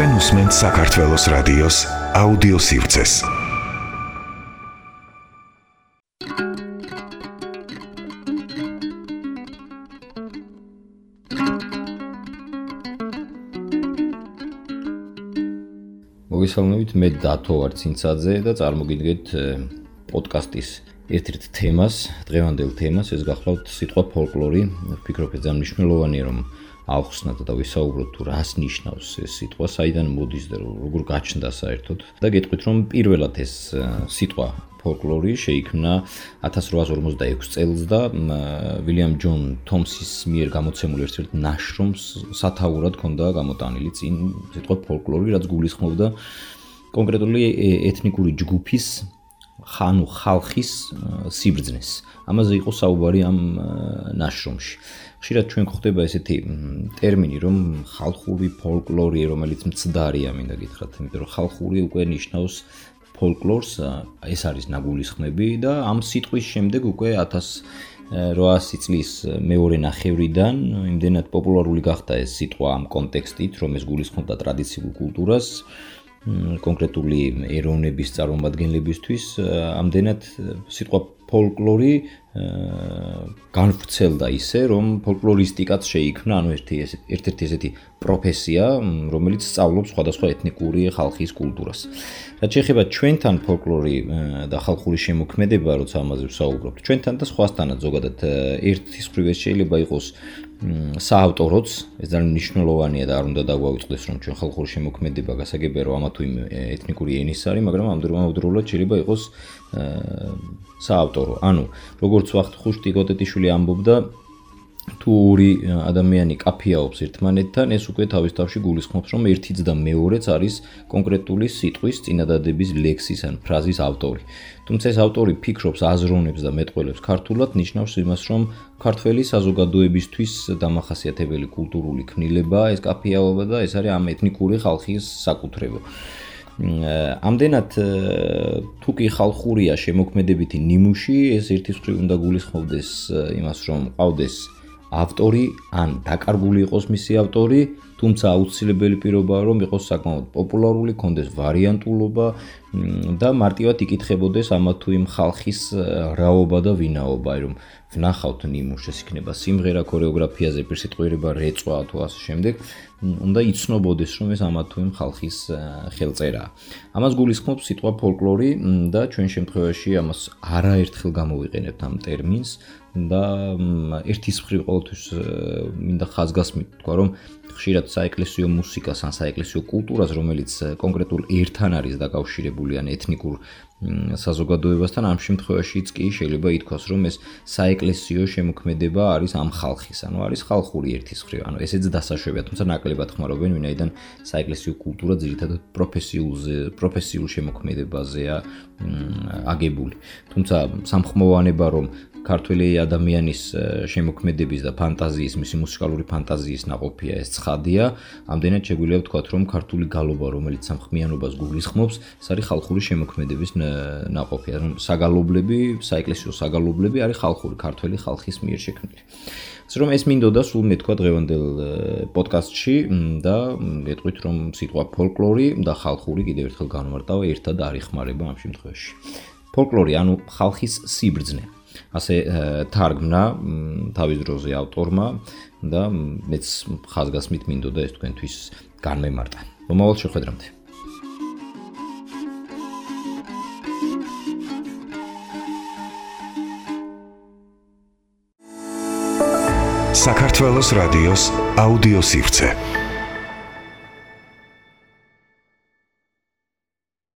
თქვენ უსმენთ საქართველოს რადიოს აუდიო სივრცეს. მოგესალმებით, მე დათო ვარ ცინცაძე და წარმოგიდგენთ პოდკასტის ერთ-ერთ თემას, დღევანდელ თემას, ეს გახლავთ სიტყვა ფოლკლორი. ვფიქრობ, ეს ძალიან მნიშვნელოვანია, რომ ავხსნათ და ვისაუბროთ თუ რას ნიშნავს ეს სიტყვა, საიდან მოდის და როგორ გაჩნდა საერთოდ. და გეტყვით რომ პირველად ეს სიტყვა ფოლკლორი შეიქმნა 1856 წელს და ვილიამ ჯონ თომსის მიერ გამოცემულ ერთ-ერთ ნაშრომს სათაურად ჰქონდა გამოტანილი წინ სიტყვა ფოლკლორი, რაც გულისხმობდა კონკრეტული ეთნიკური ჯგუფის ხანუ ხალხის სიბრძნეს. ამაზე იყო საუბარი ამ ნაშრომში. ხშირად ჩვენ გვხვდება ესეთი ტერმინი, რომ ხალხური ფოლკლორი, რომელიც მცდარია, მინდა გითხრათ, იმიტომ რომ ხალხური უკვე ნიშნავს ფოლკლორს, ეს არის ნაგულისხმები და ამ სიტყვის შემდეგ უკვე 1800 წლის მეორე ნახევრიდან იმდენად პოპულარული გახდა ეს სიტყვა ამ კონტექსტით, რომ ეს გულისხმობდა ტრადიციულ კულტურას. კონკრეტული ეროვნების წარმომადგენლებისთვის ამდენად სიტყვა ფოლკლორი განვრცელდა ისე, რომ ფოლკლორისტიკაც შეიქმნა, ანუ ერთი ერთ-ერთი ესეთი პროფესია, რომელიც სწავლობს სხვადასხვა ეთნიკური ხალხის კულტურას. რაც შეეხება ჩვენთან ფოლკლორი და ხალხური შემოქმედება, როცა ამაზე ვსაუბრობთ, ჩვენთან და სხვასთანაც ზოგადად ერთის მხრივ შეიძლება იყოს საავტოროც, ეს ძალიან მნიშვნელოვანია და არ უნდა დაგვაუწყდეს, რომ ჩვენ ხალხური შემოქმედება გასაგებია, რომ ამა თუ იმ ეთნიკური ენის არის, მაგრამ ამდროულად შეიძლება იყოს საავტორო. ანუ როგორც ვახტ ხუშტი გოტეტიშვილი ამბობდა, თუ ორი ადამიანი კაფეაობს ერთმანეთთან, ეს უკვე თავის თავში გულისხმობს, რომ ერთიც და მეორეც არის კონკრეტული სიტყვის წინადადების ლექსის ან ფრაზის ავტორი. თუმცა ეს ავტორი ფიქრობს, აზროვნებს და მეტყველებს ქართულად, ნიშნავს იმას, რომ ქართველი საზოგადოებისთვის დამახასიათებელი კულტურული ქმნილებაა ეს კაფეაობა და ეს არის ამ ეთნიკური ხალხის საკუთრება. ამდენად თუკი ხალხურია შემოქმედებითი ნიმუში, ეს ერთის მხრივ უნდა გულისხმობდეს იმას, რომ ყავდეს ავტორი ან დაკარგული იყოს მისი ავტორი, თუმცა აუცილებელი პირობაა რომ იყოს საკმაოდ პოპულარული, კონდეს ვარიანტულობა და მარტივად იკითხებოდეს ამა თუ იმ ხალხის რაობა და ვინაობა, რომ ვნახავთ ნიმუშს, იქნება სიმღერა, ქორეოგრაფიაზე, პირსიტყვიერება, რეწვა თუ ასე შემდეგ, უნდა იცნობოდეს რომ ეს ამა თუ იმ ხალხის ხელწერაა. ამას გულისხმობს სიტყვა ფოლკლორი და ჩვენ შემთხვევაში ამას არაერთხელ გამოვიყენებთ ამ ტერმინს. და ერთის მხრივ ყოველთვის მინდა ხაზგასმით თქვა რომ ხშირად საეკლესიო მუსიკას ან საეკლესიო კულტურას, რომელიც კონკრეტულ ერთან არის დაკავშირებული ან ეთნიკურ საზოგადოებასთან, ამ შემთხვევაშიც კი შეიძლება ითქვას, რომ ეს საეკლესიო შემოქმედება არის ამ ხალხის, ანუ არის ხალხური ერთის ხრივ, ანუ ესეც დასაშვებია, თუმცა ნაკლებად ხმარობენ, ვინაიდან საეკლესიო კულტურა ძირითადად პროფესიულზე, პროფესიულ შემოქმედებაზეა აგებული. თუმცა სამხმოვანება რომ ქართველი ადამიანის შემოქმედების და ფანტაზიის, მისი მუსიკალური ფანტაზიის ნაყოფია ეს ცხადია, ამდენად შეგვიძლია ვთქვათ, რომ ქართული გალობა, რომელიც სამხმიანობას გულისხმობს, ეს არის ხალხური შემოქმედების ნაყოფი, ანუ საგალობლები, საეკლესიო საგალობლები არის ხალხური, ქართველი ხალხის მიერ შექმნილი. ასე რომ ეს მინდოდა სულ მეთქვა დღევანდელ პოდკასტში და გეტყვით რომ სიტყვა ფოლკლორი და ხალხური კიდევ ერთხელ განმარტავა ერთად არ იხმარება ამ შემთხვევაში. ფოლკლორი ანუ ხალხის სიბრძნე. ასე თარგმნა თავის დროზე ავტორმა და მეც ხაზგასმით მინდოდა ეს თქვენთვის განმემარტა. მომავალ შეხვედრამდე. საქართველოს რადიოს აუდიო სივრცე